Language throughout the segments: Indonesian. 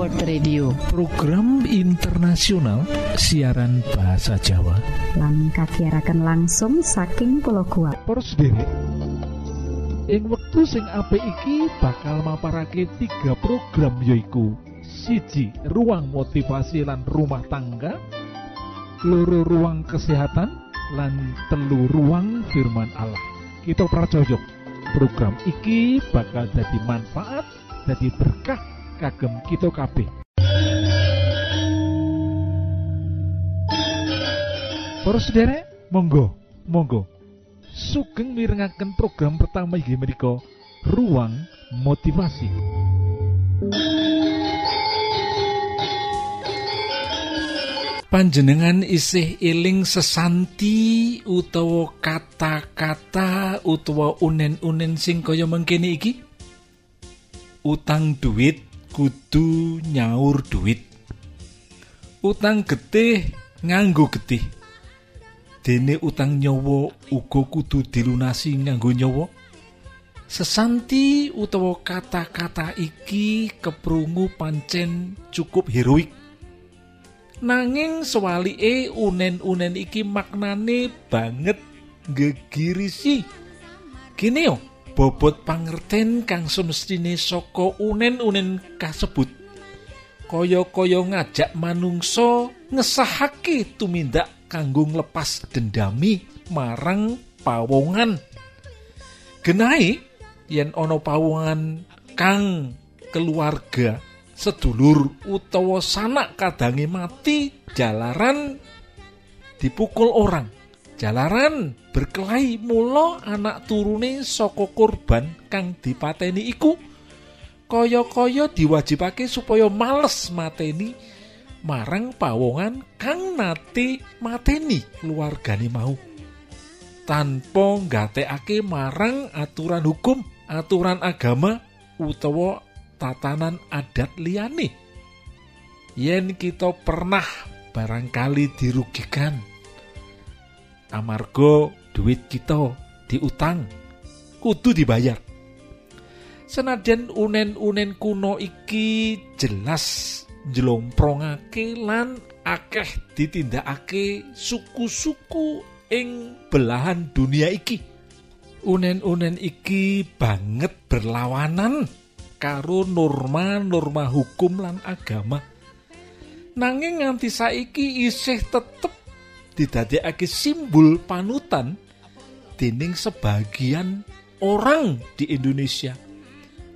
World Radio. Program internasional siaran bahasa Jawa. Lan kagiatan langsung saking pulau kuat Poros derek ing wektu sing apik iki bakal maparake tiga program yoiku siji ruang motivasi lan rumah tangga. Loro ruang kesehatan. Lan telu ruang firman Allah. Kita pracojok program iki bakal jadi manfaat jadi berkah kagem kita kabeh Para sederek, monggo, monggo. Sugeng mirengaken program pertama inggih menika Ruang Motivasi. Panjenengan isih eling sesanti utawa kata-kata utawa unen-unen sing kaya mengkene iki? Utang duit kudu nyaur duit. Utang getih nganggo getih. Dene utang nyawa uga kudu dilunasi nganggo nyawa. Sesanti utawa kata-kata iki keprungu pancen cukup heroik. Nanging sewalike unen-unen iki maknane banget gegirisi. Kene yo, bobot pangerten kang semestine saka unen-unen kasebut. Kaya-kaya ngajak manungsa ngesahake tumindak kanggo nglepas dendami marang pawongan. Genahe yen ana pawongan kang keluarga sedulur utawa sanak kadange mati jalaran dipukul orang jalaran berkelahi mula anak turune saka korban kang dipateni iku. Kaya-kaya diwajibake supaya males mateni marang pawongan kang nate mateni keluargane mau. Tanpa nggatekake marang aturan hukum aturan agama utawa tatanan adat liyane. Yen kita pernah barangkali dirugikan amarga duit kita diutang kudu dibayar. Senajan unen-unen kuno iki jelas njlomprongake lan akeh ditindakake suku-suku ing belahan dunia iki. Unen-unen iki banget berlawanan karo norma-norma hukum lan agama. Nanging nganti saiki isih tetep didadekake simbol panutan dening sebagian orang di Indonesia.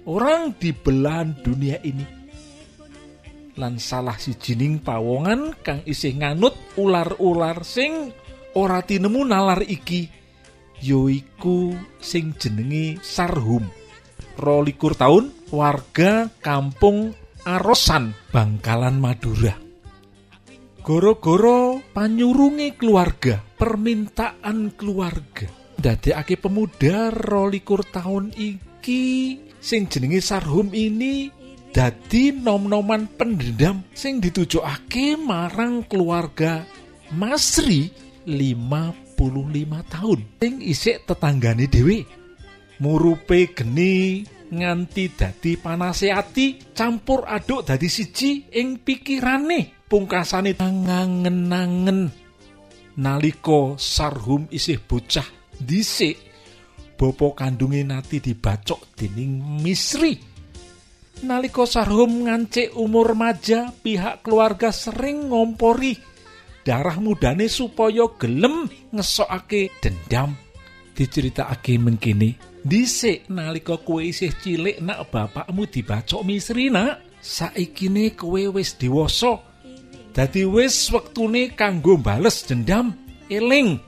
Orang di belahan dunia ini. Lan salah sijining pawongan kang isih nganut ular-ular sing ora tinemu nalar iki yoiku sing jenenge sarhum rolikur tahun warga kampung Arosan Bangkalan Madura. Goro-goro panyurunge keluarga permintaan keluarga. Dadekake pemuda rolikur tahun iki sing jenenge sarhum ini dadi nom-noman pendendam sing ditujokake marang keluarga Masri 55 tahun. Sing isik tetanggane dhewe. Murupe geni nganti dadi panase ati campur aduk dadi siji ing pikirane pungkasane ngangen-angen nalika sarhum isih bocah dhisik bapa kandunge nati dibacok dening Misri. Nalika sarhum ngancik umur maja pihak keluarga sering ngompori darah mudane supaya gelem ngesokake dendam. Diceritakake mengkini dhisik nalika kowe isih cilik nak bapakmu dibacok Misri nak? Saikine kowe wis dewasa dadi wis wektune kanggo bales dendam eling.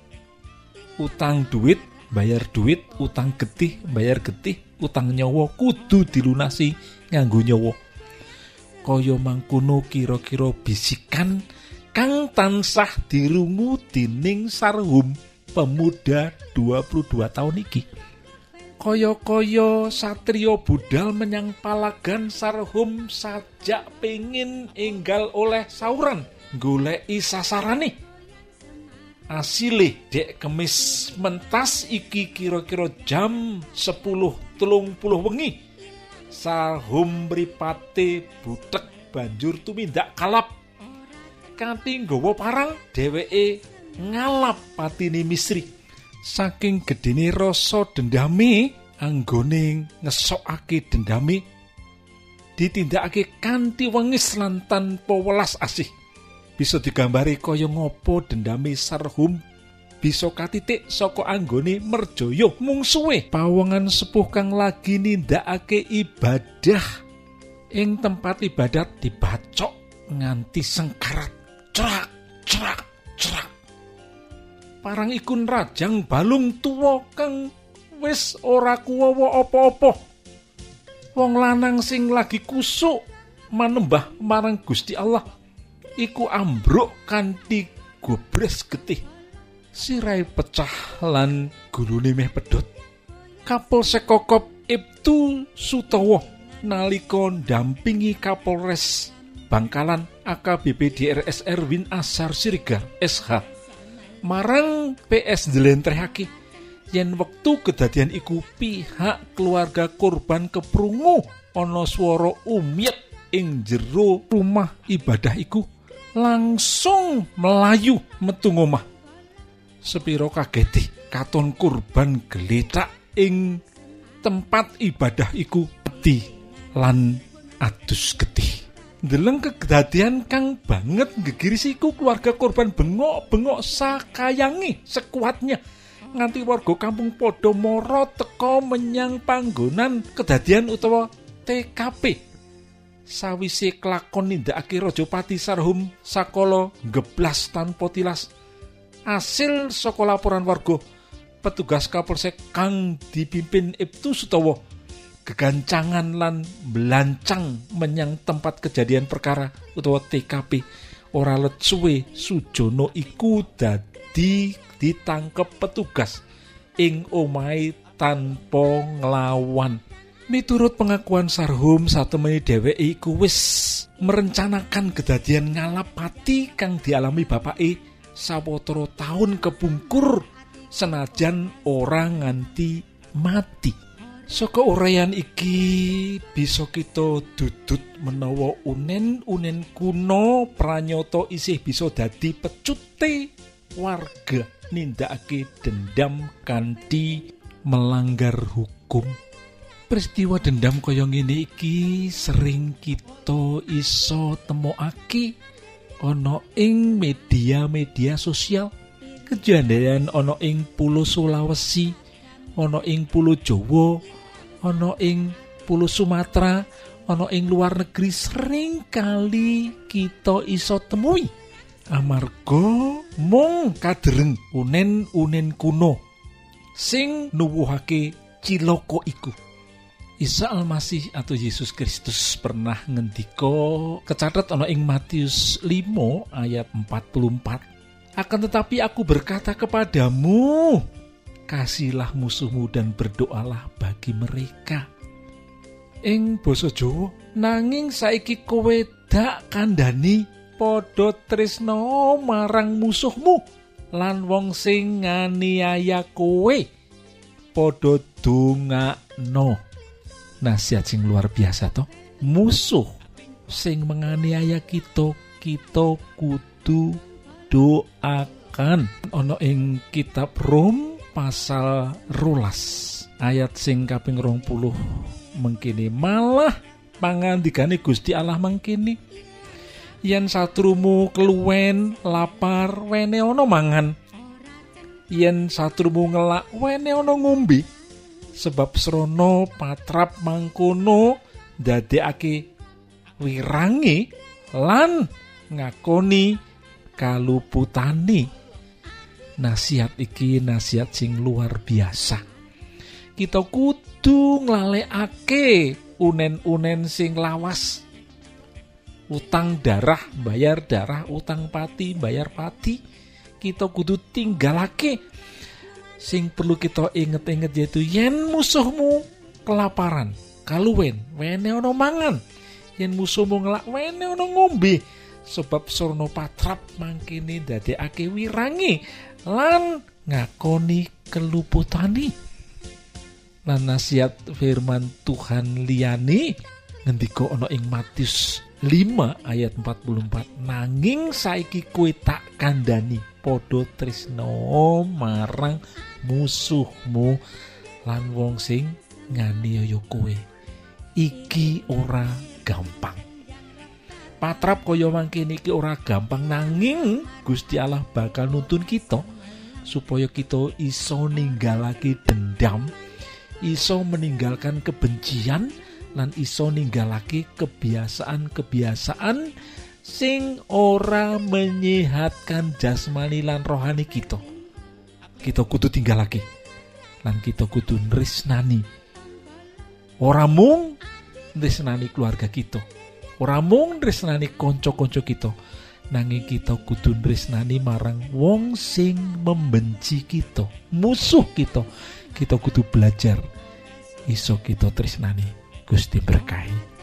Utang duit bayar duit utang getih bayar getih utang nyawa kudu dilunasi nganggo nyawa. Kaya mangkono kira-kira bisikan kang tansah dirungu dening sarhum pemuda 22 tahun iki kaya-kaya satrio budal menyang palagan sarhum sajak pengin enggal oleh sauran. Goleki sasarane. Asile dek kemis mentas iki kira-kira jam 10 telung puluh wengi. Sahum mripate butek banjur tumindak kalap. Kanthi nggawa parang dheweke ngalap patine Misri saking gedene rasa dendame anggone ngesokake dendame ditindakake kanthi wengis lan tanpa welas asih. Bisa digambari kaya ngopo dendame Sarhum? Bisa katitik saka anggone merjaya mungsuhe pawongan sepuh kang lagi nindakake ibadah. Ing tempat ibadat dibacok nganti sengkarat cerak cerak cerak parang ikun rajang balung tuwa kang wis ora kuwawa apa-apa. Wong lanang sing lagi kusuk manembah marang Gusti Allah iku ambruk kanthi gobres getih. Sirai pecah lan gulune meh pedhot. Kapol sekokop Ibtu Sutowo nalika dampingi Kapolres Bangkalan AKBP DRS Erwin Asar Sirigar SH marang PS Delentrehake yen wektu kedadian iku pihak keluarga korban keprungu ana swara umyet ing jero rumah ibadah iku langsung melayu metu ngomah. Sepiro kageti katon kurban geletak ing tempat ibadah iku peti lan adus getih Deleng kedadian kang banget gegirisiku keluarga korban bengok-bengok sakayangi sekuatnya. Nganti warga kampung podo moro teko menyang panggonan kedadian utawa TKP sawise kelakon nindakake Rajapati Sarhum sakala geblas tanpa tilas. Asil saka laporan warga petugas Kapolsek kang dipimpin Ibtu Sutowo gegancangan lan belancang menyang tempat kejadian perkara utawa TKP ora let Sujono iku dadi ditangkep petugas ing omai tanpa nglawan. Miturut pengakuan Sarhum satemene dheweke iku wis merencanakan kedadian ngalapati kang dialami bapake sawetara tahun kepungkur senajan orang nganti mati Saka urayan iki bisa kita dudut menawa unen-unen kuno pranyata isih bisa dadi pecute warga nindakake dendam kanthi melanggar hukum. Peristiwa dendam kaya ngene iki sering kita iso temokake ana ing media-media sosial. Kejadian ana ing Pulau Sulawesi, ana ing Pulau Jawa, ana ing Pulau Sumatera, ana ing luar negeri sering kali kita iso temui. Amarga mung kadereng unen-unen kuno sing nuwuhake ciloko iku. Isa Almasih atau Yesus Kristus pernah ngendika kecatat ana ing Matius 5 ayat 44. Akan tetapi aku berkata kepadamu, kasihilah musuhmu dan berdoalah bagi mereka. Ing basa Jawa, nanging saiki kowe dak kandhani padha tresno marang musuhmu lan wong sing nganiaya kowe padha dongakno. Nasihat sing luar biasa to. Musuh sing menganiaya kita, kita kudu doakan. Ana ing kitab Rom pasal rulas ayat sing kaping rong puluh mengkini. Malah pangandikane Gusti Allah mengkini. Yen satrumu keluwen lapar wene ono mangan. Yen satrumu ngelak wene ono ngombe. Sebab serono patrap mangkono dadekake wirangi lan ngakoni kaluputani nasihat iki nasihat sing luar biasa. Kita kudu nglalekake unen-unen sing lawas. Utang darah bayar darah utang pati bayar pati. Kita kudu tinggalake. Sing perlu kita inget-inget yaitu yen musuhmu kelaparan kaluwen wene ono mangan. Yen musuhmu ngelak wene ono ngombe. Sebab sorno patrap mangkini dadekake wirangi lan ngakoni keluputani. Lan nasihat firman Tuhan liyani ngendika ana ing Matius 5 ayat 44 nanging saiki kowe tak kandhani padha tresno marang musuhmu lan wong sing nganiaya kowe. Iki ora gampang. Patrap kaya mangkene iki ora gampang nanging Gusti Allah bakal nuntun kita supaya kita iso ninggalake dendam iso meninggalkan kebencian lan iso ninggalake kebiasaan-kebiasaan sing ora menyehatkan jasmani lan rohani kita. Kita kudu tinggalake lan kita kudu nresnani. Ora mung nresnani keluarga kita ora mung nresnani kanca-kanca kita nanging kita kudu nresnani marang wong sing membenci kita musuh kita. Kita kudu belajar iso kita tresnani. Gusti berkahi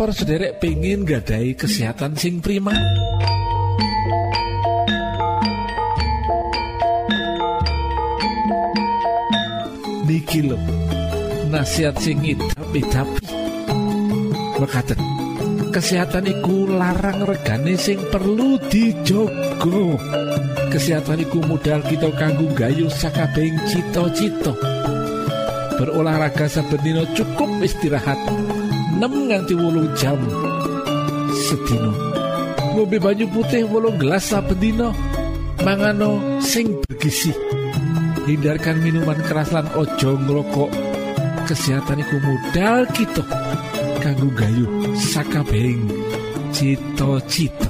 para sederek pengen gadai kesehatan sing prima. Niki lo nasihat sing tapi tapi mekaten kesehatan iku larang regane sing perlu dijogo. Kesehatan iku modal kita kanggo gayu sakabehing cita-cita. Berolahraga saben dina cukup istirahat 6 nganti wolung jam. Sedina. Ngombe banyu putih wolung gelas saben mangano sing bergizi hindarkan minuman keras lan ojo ngrokok. Kesehatan iku modal kita. Kanggo gayu sakabehing. Cita-cita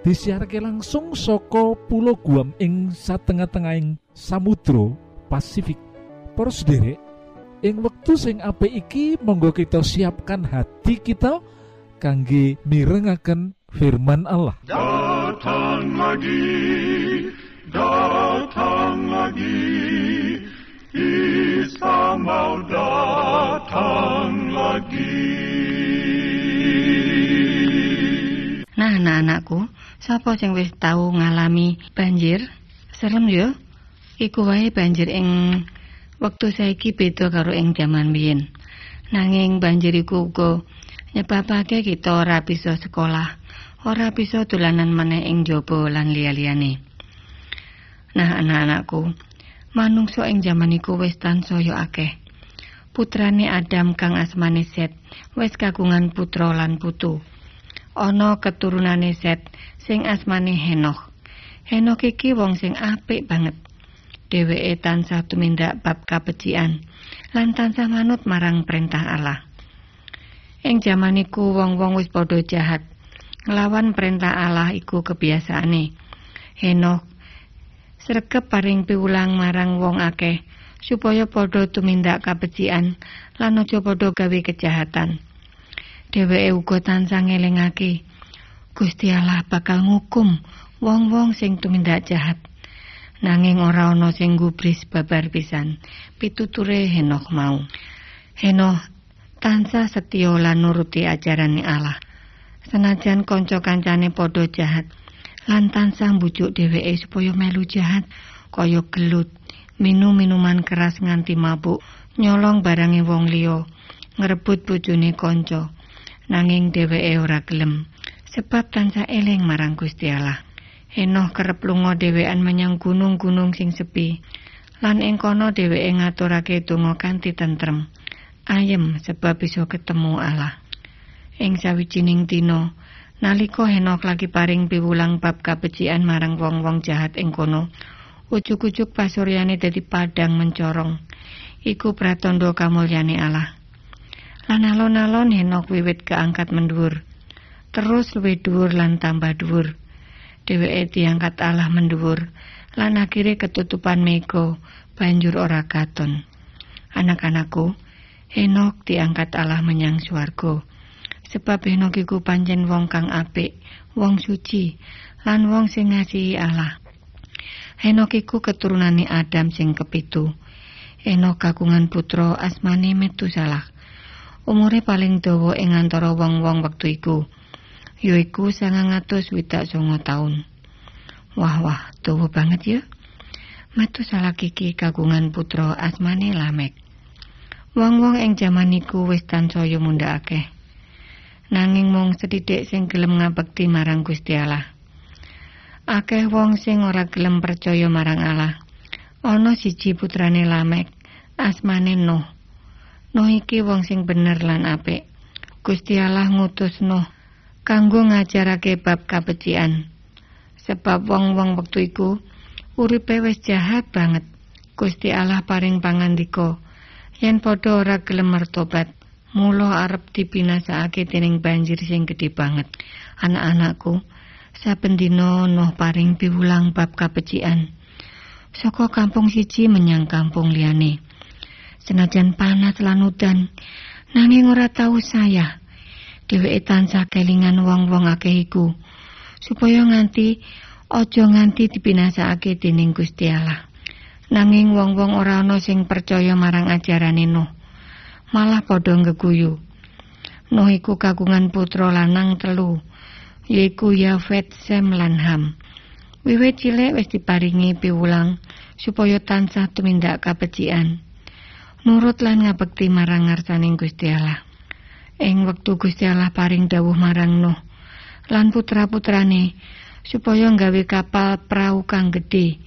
disiharke langsung soko pulau Guam ing satengah-tengahing Samudro Pasifik Poros derek ing wektu sing apik iki monggo kita siapkan hati kita kangge mirengaken firman Allah Datang lagi, datang lagi, Isa mau datang lagi. Nah, anak-anakku, sapa sing wis tau ngalami banjir? Serem yo. Iku wae banjir ing wektu saiki beda karo ing jaman biyen. Nanging banjir iku uga nyebabake kita ora bisa sekolah, ora bisa dolanan meneh ing jaba lan liya-liyane. Nah, anak-anakku, manungsa ing jaman iku wis tansaya akeh. Putrane Adam kang asmane Set wis kagungan putra lan putu. Ana keturunane Set sing asmane Henokh. Henokh iki wong sing apik banget. Dheweke tansah tumindak bab kabecikan lan tansah manut marang perintah Allah. Ing jaman iku wong-wong wis padha jahat. Nglawan perintah Allah iku kebiasaane. Henokh sregep paring piwulang marang wong akeh supaya padha tumindak kabecikan lan aja padha gawe kejahatan. Dheweke uga tansah ngelingake Gusti Allah bakal ngukum wong-wong sing tumindak jahat. Nanging ora ana sing gubris babar pisan pituture Henokh mau. Henokh tansah setya lan nuruti ajarane Allah. Senajan kanca kancane padha jahat lan tansah mbujuk dheweke supaya melu jahat kaya gelut, minum minuman keras nganti mabuk, nyolong barange wong liya, ngrebut bojone kanca. Nanging dheweke ora gelem sebab tansah eling marang Gusti Allah. Enoh kerep lunga dhewean menyang gunung-gunung sing sepi. Lan ing kono dheweke ngaturake donga kanthi tentrem. Ayem sebab bisa ketemu Allah. Ing sawijining dina, nalika Henok lagi paring piwulang bab kabecikan marang wong-wong jahat ing kono, ujug-ujug pasuryane dadi padang mencorong. Iku pratandha kamulyane Allah. Lan alon-alon Henok wiwit keangkat mendhuwur. Terus luwih dhuwur lan tambah dhuwur. Dheweke diangkat Allah mendhuwur lan akhire ketutupan mega banjur ora katon. Anak-anakku, Henok diangkat Allah menyang swarga. Sebab Henok iku pancen wong kang apik, wong suci, lan wong sing ngasihi Allah. Henok iku keturunane Adam sing kepitu. Henok kagungan putra asmane Metusalah. Umure paling dawa ing antara wong-wong wektu iku. yaiku sangang atus widak songo taun. Wah wah, tuwa banget ya. Metu salah kiki kagungan putra asmane Lamek. Wong-wong ing jaman iku wis tansaya munda akeh. Nanging mung sedidik sing gelem ngabekti marang Gusti Allah. Akeh wong sing ora gelem percaya marang Allah. Ana siji putrane Lamek, asmane Nuh. Nuh iki wong sing bener lan apik. Gusti Allah ngutus Nuh kanggo ngajarake bab kabecikan. Sebab wong-wong wektu iku uripe wis jahat banget. Gusti Allah paring pangandika yen padha ora gelem mertobat, mula arep dibinasakake dening banjir sing gedhe banget. Anak-anakku, saben dina Nuh paring piwulang bab kabecikan. saka kampung siji menyang kampung liyane. Senajan panas lan udan, nanging ora tau saya. Dheweke tansah kelingan wong-wong akeh iku supaya nganti aja nganti dipinasakake dening Gusti Allah. Nanging wong-wong ora ana sing percaya marang ajarane Nuh. Malah padha ngeguyu. Nuh iku kagungan putra lanang telu, yaiku Yafet, Sem lan Ham. Wiwit cilik wis diparingi piwulang supaya tansah tumindak kabecikan. Nurut lan ngabekti marang ngarsaning Gusti Allah. Ing wektu Gusti Allah paring dawuh marang Nuh lan putra-putrane supaya nggawe kapal prau kang gedhe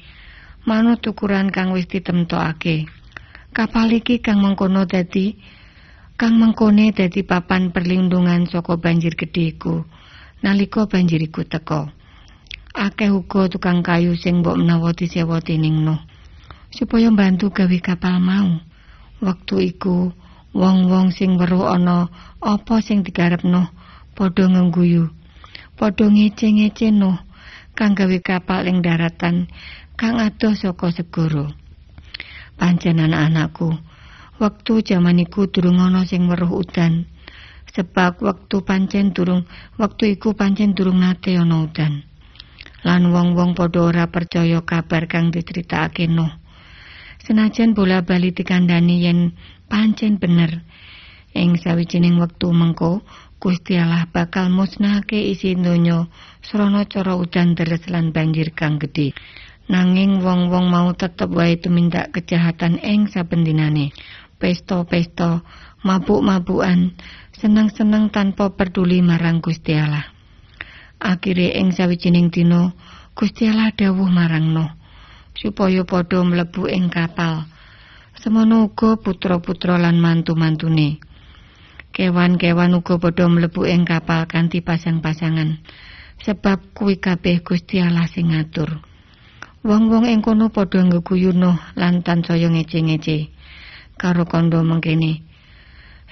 manut ukuran kang wis ditemtokake. Kapal iki kang mengkono dadi kang mengkone dadi papan perlindungan saka banjir gedhe iku nalika banjir iku teka. Akeh uga tukang kayu sing mbok menawa disewa dening Nuh supaya bantu gawe kapal mau. Waktu iku wong-wong sing weruh ana apa sing digarep Nuh padha ngengguyu. Padha ngece-ngece Nuh kang gawe kapal ing daratan kang adoh saka segara. Pancen anak-anakku, wektu jaman iku durung ana sing weruh udan. Sebab wektu pancen durung wektu iku pancen durung nate ana udan. Lan wong-wong padha ora percaya kabar kang diceritakake Nuh. Senajan bola bali dikandani yen pancen bener. Ing sawijining wektu mengko Gusti Allah bakal musnahake isi donya srana cara udan deres lan banjir kang gedhe. Nanging wong-wong mau tetep wae tumindak kejahatan ing saben dinane. Pesta-pesta, mabuk-mabukan, seneng-seneng tanpa peduli marang Gusti Allah. Akhire ing sawijining dina Gusti Allah dawuh marang Nuh supaya padha mlebu ing kapal. Semono uga putra-putra lan mantu-mantune. Kewan-kewan uga padha mlebu ing kapal kanthi pasang-pasangan. Sebab kuwi kabeh Gusti Allah sing ngatur. Wong-wong ing kono padha ngeguyu Nuh lan tansaya ngece-ngece. Karo kondo mengkene.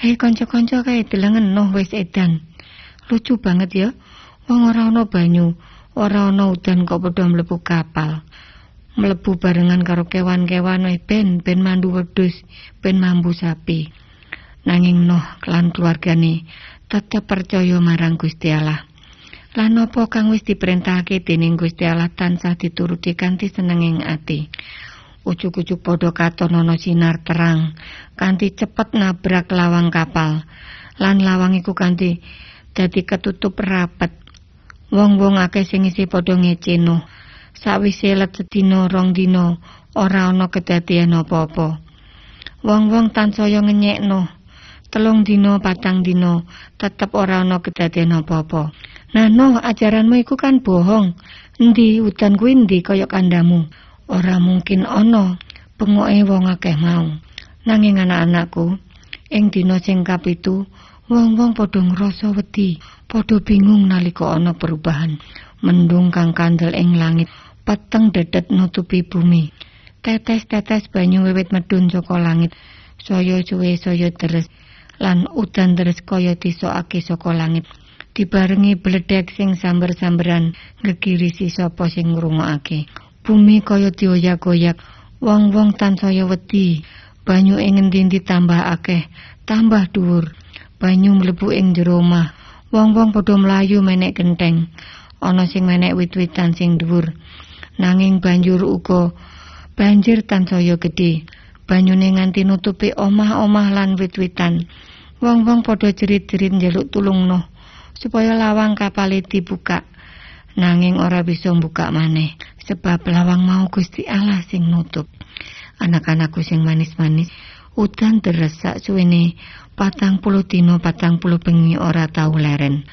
Hei kanca-kanca kae delengen Nuh wis edan. Lucu banget ya. Wong ora ana banyu, ora ana udan kok padha mlebu kapal. Mlebu barengan karo kewan-kewan wis ben ben mandu wedhus, ben mambu sapi. Nanging Nuh lan keluargane tetep percaya marang Gusti Allah. Lan apa kang wis diperintahake dening Gusti Allah tansah dituruti kanthi senenging ati. Ucuk-ucuk padha katon ana sinar terang kanthi cepet nabrak lawang kapal. Lan lawang iku kanthi dadi ketutup rapet. Wong-wong akeh sing isi padha ngeceno. Sawise let sedina rong dina ora ana kedadian apa-apa. Wong-wong tansaya ngenyekno. Telung dina patang dina tetep ora ana kedadian apa-apa. Nah, no, ajaranmu iku kan bohong. Endi udan kuwi endi kaya kandamu? Ora mungkin ana pengoke wong akeh mau. Nanging anak-anakku, ing dina sing kapitu, wong-wong padha ngrasa wedi, padha bingung nalika ana perubahan. Mendung kang kandel ing langit, peteng dedet nutupi bumi. Tetes-tetes banyu wiwit medun saka langit, saya suwe saya deres lan udan deres kaya disokake saka langit. dibarengi bledek sing samber-samberan ngegirisi sapa sing ngrungokake. Bumi kaya dioyak-oyak, wong-wong tansaya wedi. Banyu ing ngendi tambah akeh, tambah dhuwur. Banyu mlebu ing jero omah. Wong-wong padha mlayu menek genteng. Ana sing menek wit-witan sing dhuwur. Nanging banjur uga banjir tansaya gedhe. Banyune nganti nutupi omah-omah lan wit-witan. Wong-wong padha jerit-jerit njaluk tulung noh. supaya lawang kapal dibuka nanging ora bisa buka maneh sebab lawang mau Gusti Allah sing nutup anak-anakku sing manis-manis udan deresak suwene patang puluh patang puluh bengi ora tau leren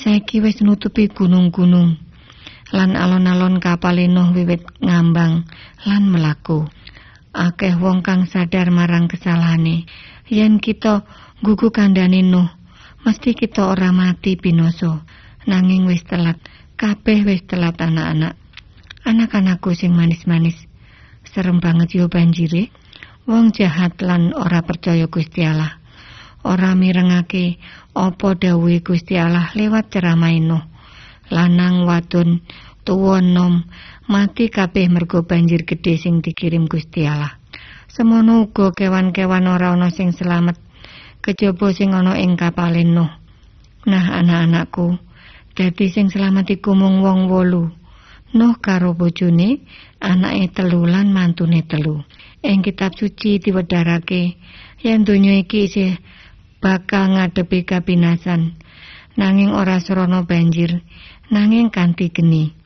saiki wis nutupi gunung-gunung. Lan alon-alon kapal Nuh wiwit ngambang lan melaku akeh wong kang sadar marang kesalahane. Yen kita gugu kandhane Nuh mesti kita ora mati binoso. Nanging wis telat kabeh wis telat anak-anak. Anak-anakku sing manis-manis. Serem banget yo banjire. Wong jahat lan ora percaya Gusti Allah ora mirengake apa dawuhe Gusti Allah lewat ceramah Nuh lanang wadon tuwa nom mati kabeh mergo banjir gedhe sing dikirim Gusti Allah. Semono uga kewan-kewan ora ana sing selamat kejaba sing ana ing kapal Nuh nah anak-anakku dadi sing selamat iku mung wong wolu. Nuh karo bojone anake telu lan mantune telu. Ing kitab suci diwedharake yen donya iki isih bakal ngadepi kabinasan nanging ora srana banjir nanging kanthi geni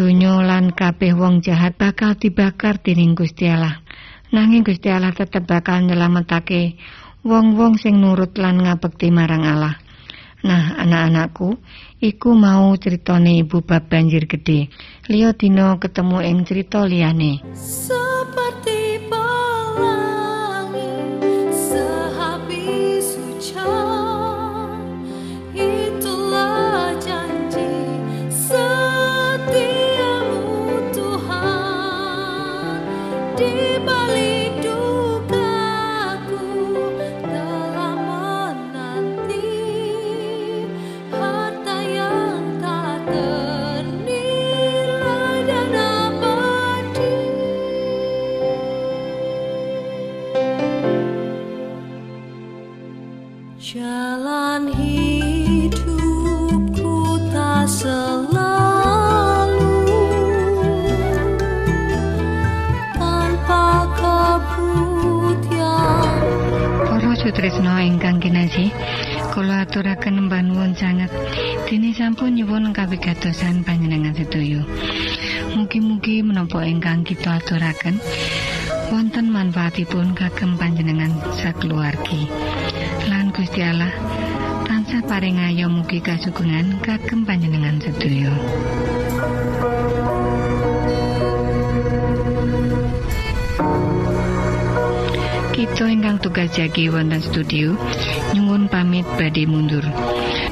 donya lan kabeh wong jahat bakal dibakar dening Gusti Allah. Nanging Gusti Allah tetep bakal nyelametake wong-wong sing nurut lan ngabekti marang Allah. Nah, anak-anakku, iku mau ceritane ibu bab banjir gede. Liyo dino ketemu ing cerita liyane. Seperti kawigatosan panjenengan sedaya. Mugi-mugi menapa ingkang kita aturaken wonten manfaatipun kagem panjenengan sakeluargi. Lan Gusti Allah tansah paring ayo mugi kasugengan kagem panjenengan sedaya. Kita ingkang tugas jagi wonten studio nyuwun pamit badhe mundur.